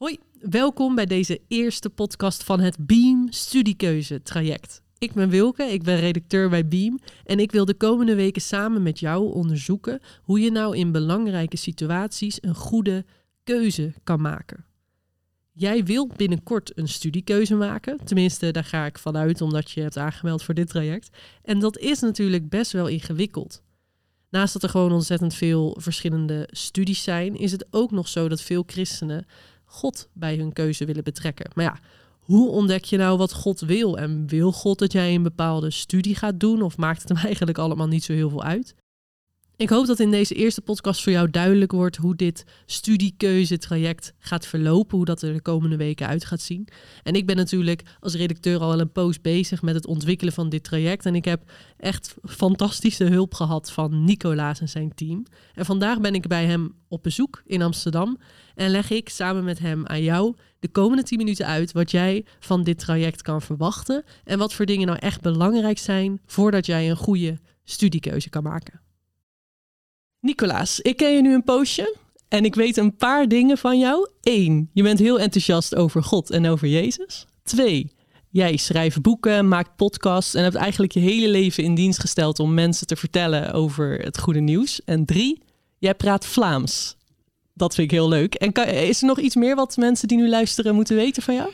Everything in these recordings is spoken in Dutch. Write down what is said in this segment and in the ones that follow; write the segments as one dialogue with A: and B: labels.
A: Hoi, welkom bij deze eerste podcast van het Beam Studiekeuze traject. Ik ben Wilke, ik ben redacteur bij Beam en ik wil de komende weken samen met jou onderzoeken hoe je nou in belangrijke situaties een goede keuze kan maken. Jij wilt binnenkort een studiekeuze maken, tenminste daar ga ik vanuit omdat je hebt aangemeld voor dit traject. En dat is natuurlijk best wel ingewikkeld. Naast dat er gewoon ontzettend veel verschillende studies zijn, is het ook nog zo dat veel christenen God bij hun keuze willen betrekken. Maar ja, hoe ontdek je nou wat God wil? En wil God dat jij een bepaalde studie gaat doen? Of maakt het hem eigenlijk allemaal niet zo heel veel uit? Ik hoop dat in deze eerste podcast voor jou duidelijk wordt hoe dit studiekeuzetraject gaat verlopen, hoe dat er de komende weken uit gaat zien. En ik ben natuurlijk als redacteur al een poos bezig met het ontwikkelen van dit traject. En ik heb echt fantastische hulp gehad van Nicolaas en zijn team. En vandaag ben ik bij hem op bezoek in Amsterdam en leg ik samen met hem aan jou de komende 10 minuten uit wat jij van dit traject kan verwachten en wat voor dingen nou echt belangrijk zijn voordat jij een goede studiekeuze kan maken. Nicolaas, ik ken je nu een poosje en ik weet een paar dingen van jou. Eén, je bent heel enthousiast over God en over Jezus. Twee, jij schrijft boeken, maakt podcasts en hebt eigenlijk je hele leven in dienst gesteld om mensen te vertellen over het goede nieuws. En drie, jij praat Vlaams. Dat vind ik heel leuk. En is er nog iets meer wat mensen die nu luisteren moeten weten van jou?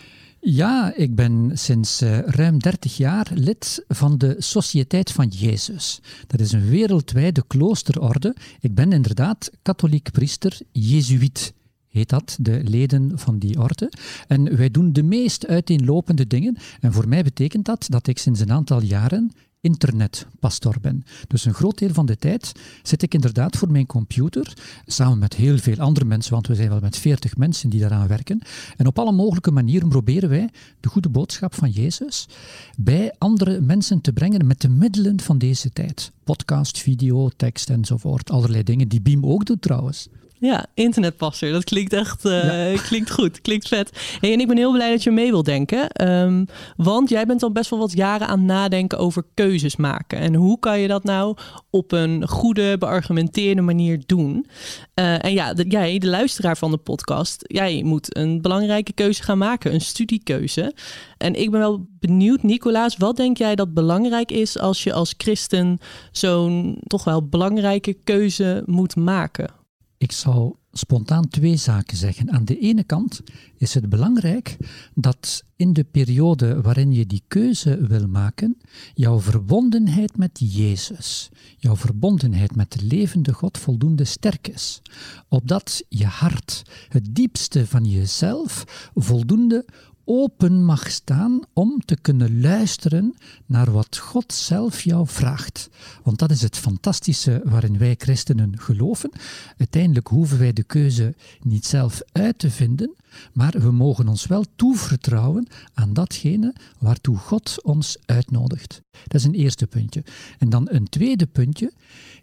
B: Ja, ik ben sinds uh, ruim 30 jaar lid van de Sociëteit van Jezus. Dat is een wereldwijde kloosterorde. Ik ben inderdaad katholiek priester, jezuïet heet dat, de leden van die orde. En wij doen de meest uiteenlopende dingen. En voor mij betekent dat dat ik sinds een aantal jaren internetpastor ben. Dus een groot deel van de tijd zit ik inderdaad voor mijn computer, samen met heel veel andere mensen, want we zijn wel met veertig mensen die daaraan werken. En op alle mogelijke manieren proberen wij de goede boodschap van Jezus bij andere mensen te brengen met de middelen van deze tijd. Podcast, video, tekst enzovoort. Allerlei dingen die Beam ook doet trouwens.
A: Ja, internetpasser. Dat klinkt echt uh, klinkt goed. Klinkt vet. Hey, en ik ben heel blij dat je mee wilt denken. Um, want jij bent al best wel wat jaren aan het nadenken over keuzes maken. En hoe kan je dat nou op een goede, beargumenteerde manier doen? Uh, en ja, de, jij, de luisteraar van de podcast, jij moet een belangrijke keuze gaan maken. Een studiekeuze. En ik ben wel benieuwd, Nicolaas, wat denk jij dat belangrijk is als je als christen zo'n toch wel belangrijke keuze moet maken?
B: Ik zou spontaan twee zaken zeggen. Aan de ene kant is het belangrijk dat in de periode waarin je die keuze wil maken, jouw verbondenheid met Jezus, jouw verbondenheid met de levende God voldoende sterk is. Opdat je hart, het diepste van jezelf, voldoende open mag staan om te kunnen luisteren naar wat God zelf jou vraagt. Want dat is het fantastische waarin wij christenen geloven. Uiteindelijk hoeven wij de keuze niet zelf uit te vinden, maar we mogen ons wel toevertrouwen aan datgene waartoe God ons uitnodigt. Dat is een eerste puntje. En dan een tweede puntje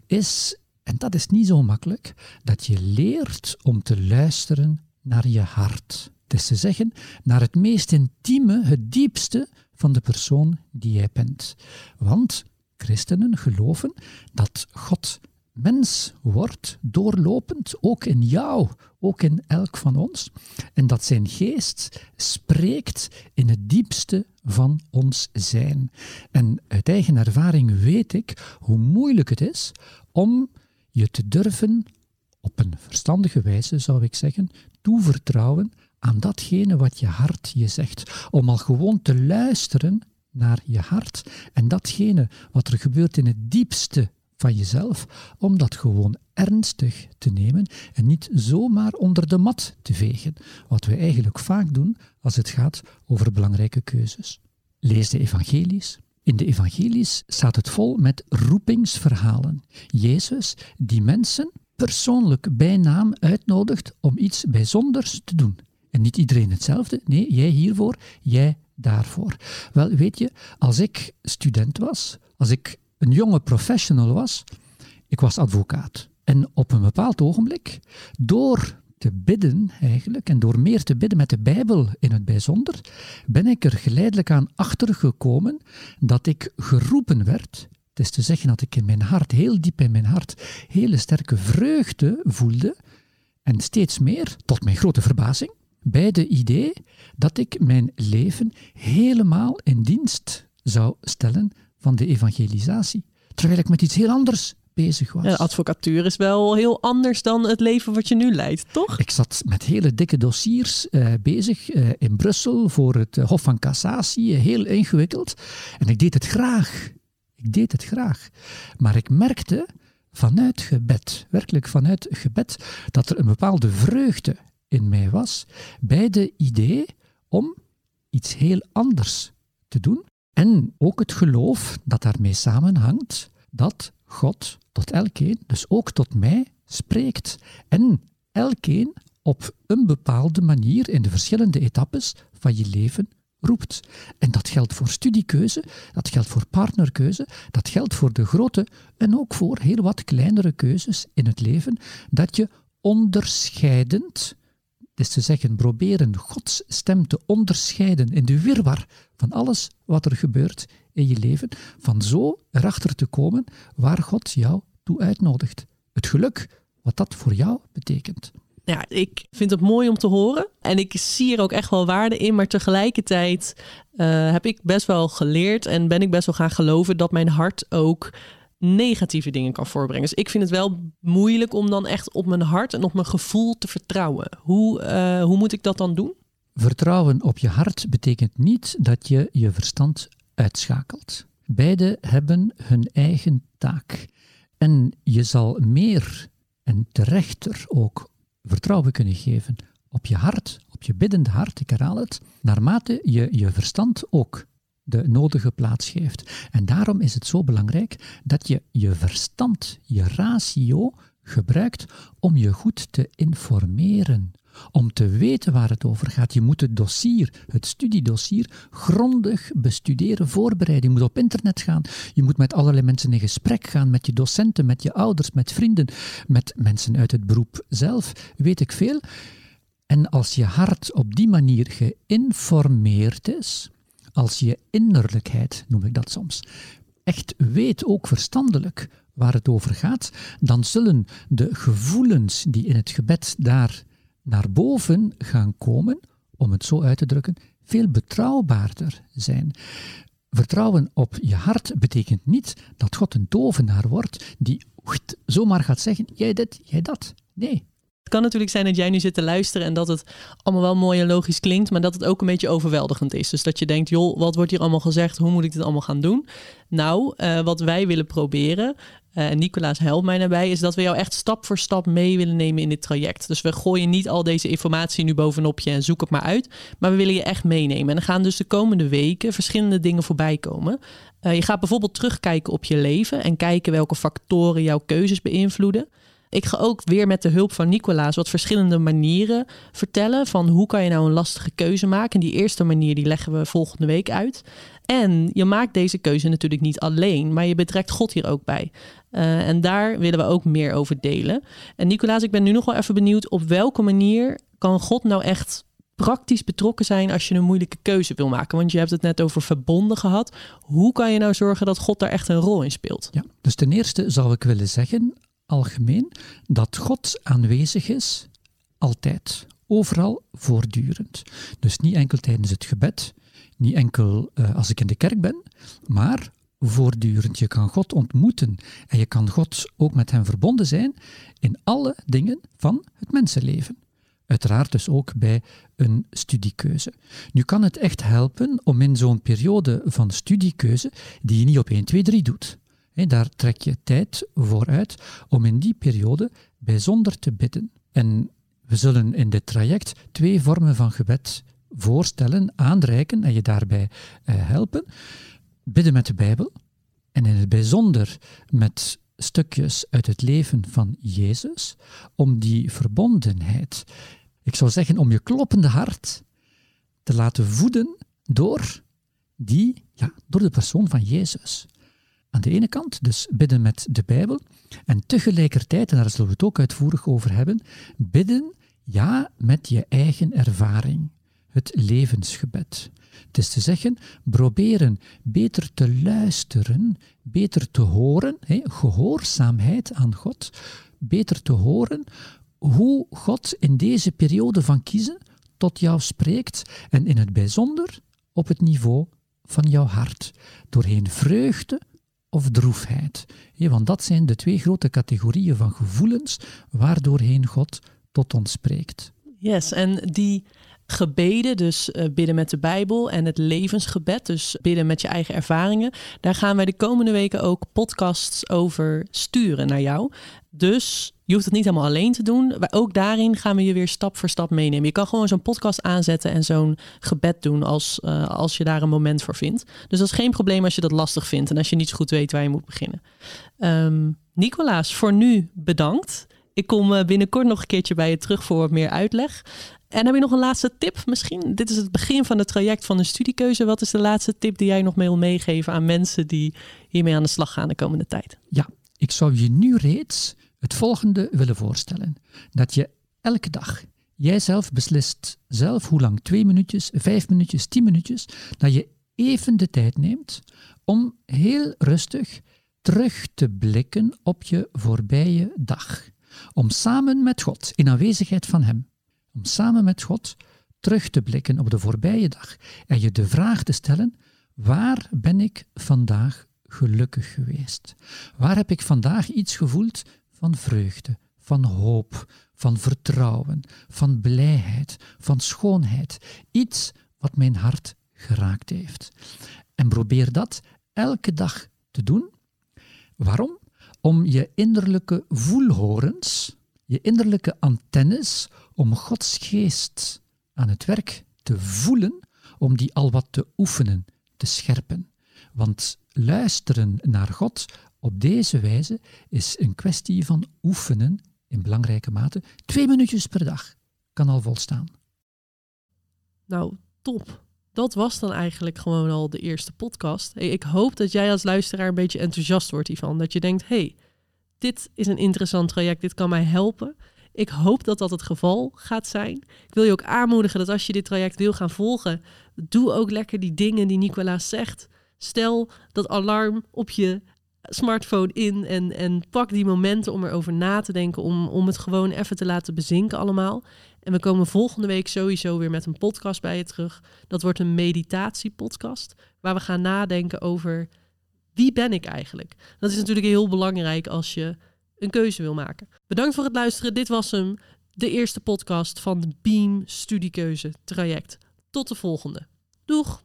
B: is, en dat is niet zo makkelijk, dat je leert om te luisteren naar je hart. Het is te zeggen, naar het meest intieme, het diepste van de persoon die jij bent. Want christenen geloven dat God mens wordt, doorlopend, ook in jou, ook in elk van ons. En dat zijn geest spreekt in het diepste van ons zijn. En uit eigen ervaring weet ik hoe moeilijk het is om je te durven, op een verstandige wijze zou ik zeggen, toevertrouwen aan datgene wat je hart je zegt. Om al gewoon te luisteren naar je hart en datgene wat er gebeurt in het diepste van jezelf, om dat gewoon ernstig te nemen en niet zomaar onder de mat te vegen, wat we eigenlijk vaak doen als het gaat over belangrijke keuzes. Lees de evangelies. In de evangelies staat het vol met roepingsverhalen. Jezus die mensen persoonlijk bij naam uitnodigt om iets bijzonders te doen. En niet iedereen hetzelfde. Nee, jij hiervoor, jij daarvoor. Wel, weet je, als ik student was, als ik een jonge professional was, ik was advocaat. En op een bepaald ogenblik, door te bidden eigenlijk, en door meer te bidden met de Bijbel in het bijzonder, ben ik er geleidelijk aan achtergekomen dat ik geroepen werd. Het is te zeggen dat ik in mijn hart, heel diep in mijn hart, hele sterke vreugde voelde. En steeds meer, tot mijn grote verbazing, bij de idee dat ik mijn leven helemaal in dienst zou stellen van de evangelisatie. Terwijl ik met iets heel anders bezig was.
A: Ja, advocatuur is wel heel anders dan het leven wat je nu leidt, toch?
B: Ik zat met hele dikke dossiers uh, bezig uh, in Brussel voor het Hof van Cassatie, heel ingewikkeld. En ik deed het graag. Ik deed het graag. Maar ik merkte vanuit gebed, werkelijk vanuit gebed, dat er een bepaalde vreugde in mij was bij de idee om iets heel anders te doen. En ook het geloof dat daarmee samenhangt dat God tot elkeen, dus ook tot mij, spreekt. En elkeen op een bepaalde manier in de verschillende etappes van je leven roept. En dat geldt voor studiekeuze, dat geldt voor partnerkeuze, dat geldt voor de grote en ook voor heel wat kleinere keuzes in het leven, dat je onderscheidend, dus te zeggen, proberen Gods stem te onderscheiden in de wirwar van alles wat er gebeurt in je leven, van zo erachter te komen waar God jou toe uitnodigt. Het geluk, wat dat voor jou betekent
A: ja, ik vind het mooi om te horen. En ik zie er ook echt wel waarde in. Maar tegelijkertijd uh, heb ik best wel geleerd en ben ik best wel gaan geloven dat mijn hart ook negatieve dingen kan voorbrengen. Dus ik vind het wel moeilijk om dan echt op mijn hart en op mijn gevoel te vertrouwen. Hoe, uh, hoe moet ik dat dan doen?
B: Vertrouwen op je hart betekent niet dat je je verstand uitschakelt. Beide hebben hun eigen taak. En je zal meer en terechter ook vertrouwen kunnen geven op je hart, op je biddende hart, ik herhaal het, naarmate je je verstand ook de nodige plaats geeft. En daarom is het zo belangrijk dat je je verstand, je ratio, gebruikt om je goed te informeren. Om te weten waar het over gaat, je moet het dossier, het studiedossier, grondig bestuderen, voorbereiden. Je moet op internet gaan. Je moet met allerlei mensen in gesprek gaan, met je docenten, met je ouders, met vrienden, met mensen uit het beroep zelf, weet ik veel. En als je hart op die manier geïnformeerd is, als je innerlijkheid, noem ik dat soms, echt weet, ook verstandelijk, waar het over gaat, dan zullen de gevoelens die in het gebed daar naar boven gaan komen, om het zo uit te drukken, veel betrouwbaarder zijn. Vertrouwen op je hart betekent niet dat God een tovenaar wordt die zomaar gaat zeggen: jij dit, jij dat. Nee,
A: het kan natuurlijk zijn dat jij nu zit te luisteren en dat het allemaal wel mooi en logisch klinkt, maar dat het ook een beetje overweldigend is. Dus dat je denkt, joh, wat wordt hier allemaal gezegd? Hoe moet ik dit allemaal gaan doen? Nou, uh, wat wij willen proberen, uh, en Nicolaas helpt mij daarbij, is dat we jou echt stap voor stap mee willen nemen in dit traject. Dus we gooien niet al deze informatie nu bovenop je en zoek het maar uit, maar we willen je echt meenemen. En er gaan dus de komende weken verschillende dingen voorbij komen. Uh, je gaat bijvoorbeeld terugkijken op je leven en kijken welke factoren jouw keuzes beïnvloeden. Ik ga ook weer met de hulp van Nicolaas wat verschillende manieren vertellen van hoe kan je nou een lastige keuze maken. En die eerste manier die leggen we volgende week uit. En je maakt deze keuze natuurlijk niet alleen, maar je betrekt God hier ook bij. Uh, en daar willen we ook meer over delen. En Nicolaas, ik ben nu nog wel even benieuwd op welke manier kan God nou echt praktisch betrokken zijn als je een moeilijke keuze wil maken? Want je hebt het net over verbonden gehad. Hoe kan je nou zorgen dat God daar echt een rol in speelt?
B: Ja, dus ten eerste zou ik willen zeggen, algemeen dat God aanwezig is, altijd, overal, voortdurend. Dus niet enkel tijdens het gebed, niet enkel uh, als ik in de kerk ben, maar voortdurend. Je kan God ontmoeten en je kan God ook met hem verbonden zijn in alle dingen van het mensenleven. Uiteraard dus ook bij een studiekeuze. Nu kan het echt helpen om in zo'n periode van studiekeuze, die je niet op 1, 2, 3 doet, daar trek je tijd voor uit om in die periode bijzonder te bidden. En we zullen in dit traject twee vormen van gebed voorstellen, aanreiken en je daarbij eh, helpen. Bidden met de Bijbel en in het bijzonder met stukjes uit het leven van Jezus, om die verbondenheid, ik zou zeggen om je kloppende hart, te laten voeden door die, ja, door de persoon van Jezus. Aan de ene kant dus bidden met de Bijbel en tegelijkertijd, en daar zullen we het ook uitvoerig over hebben, bidden ja met je eigen ervaring, het levensgebed. Het is te zeggen, proberen beter te luisteren, beter te horen, he, gehoorzaamheid aan God, beter te horen hoe God in deze periode van kiezen tot jou spreekt en in het bijzonder op het niveau van jouw hart, doorheen vreugde of droefheid. want dat zijn de twee grote categorieën van gevoelens waardoorheen God tot ons spreekt.
A: Yes, en die gebeden, dus uh, bidden met de Bijbel en het levensgebed, dus bidden met je eigen ervaringen. Daar gaan wij de komende weken ook podcasts over sturen naar jou. Dus je hoeft het niet helemaal alleen te doen. Ook daarin gaan we je weer stap voor stap meenemen. Je kan gewoon zo'n podcast aanzetten en zo'n gebed doen als, uh, als je daar een moment voor vindt. Dus dat is geen probleem als je dat lastig vindt en als je niet zo goed weet waar je moet beginnen. Um, Nicolaas, voor nu bedankt. Ik kom eh, binnenkort nog een keertje bij je terug voor wat meer uitleg. En heb je nog een laatste tip misschien? Dit is het begin van het traject van de studiekeuze. Wat is de laatste tip die jij nog mee wil meegeven aan mensen die hiermee aan de slag gaan de komende tijd?
B: Ja, ik zou je nu reeds het volgende willen voorstellen. Dat je elke dag, jijzelf beslist zelf hoe lang, twee minuutjes, vijf minuutjes, tien minuutjes, dat je even de tijd neemt om heel rustig terug te blikken op je voorbije dag. Om samen met God, in aanwezigheid van Hem, om samen met God terug te blikken op de voorbije dag en je de vraag te stellen, waar ben ik vandaag gelukkig geweest? Waar heb ik vandaag iets gevoeld van vreugde, van hoop, van vertrouwen, van blijheid, van schoonheid? Iets wat mijn hart geraakt heeft. En probeer dat elke dag te doen. Waarom? Om je innerlijke voelhorens, je innerlijke antennes, om Gods geest aan het werk te voelen, om die al wat te oefenen, te scherpen. Want luisteren naar God op deze wijze is een kwestie van oefenen in belangrijke mate. Twee minuutjes per dag kan al volstaan.
A: Nou, top. Dat was dan eigenlijk gewoon al de eerste podcast. ik hoop dat jij als luisteraar een beetje enthousiast wordt hiervan. Dat je denkt, hey, dit is een interessant traject, dit kan mij helpen. Ik hoop dat dat het geval gaat zijn. Ik wil je ook aanmoedigen dat als je dit traject wil gaan volgen, doe ook lekker die dingen die Nicolaas zegt. Stel dat alarm op je smartphone in en, en pak die momenten om erover na te denken, om, om het gewoon even te laten bezinken allemaal. En we komen volgende week sowieso weer met een podcast bij je terug. Dat wordt een meditatiepodcast, waar we gaan nadenken over wie ben ik eigenlijk. Dat is natuurlijk heel belangrijk als je een keuze wil maken. Bedankt voor het luisteren. Dit was hem, de eerste podcast van de Beam Studiekeuze traject. Tot de volgende. Doeg!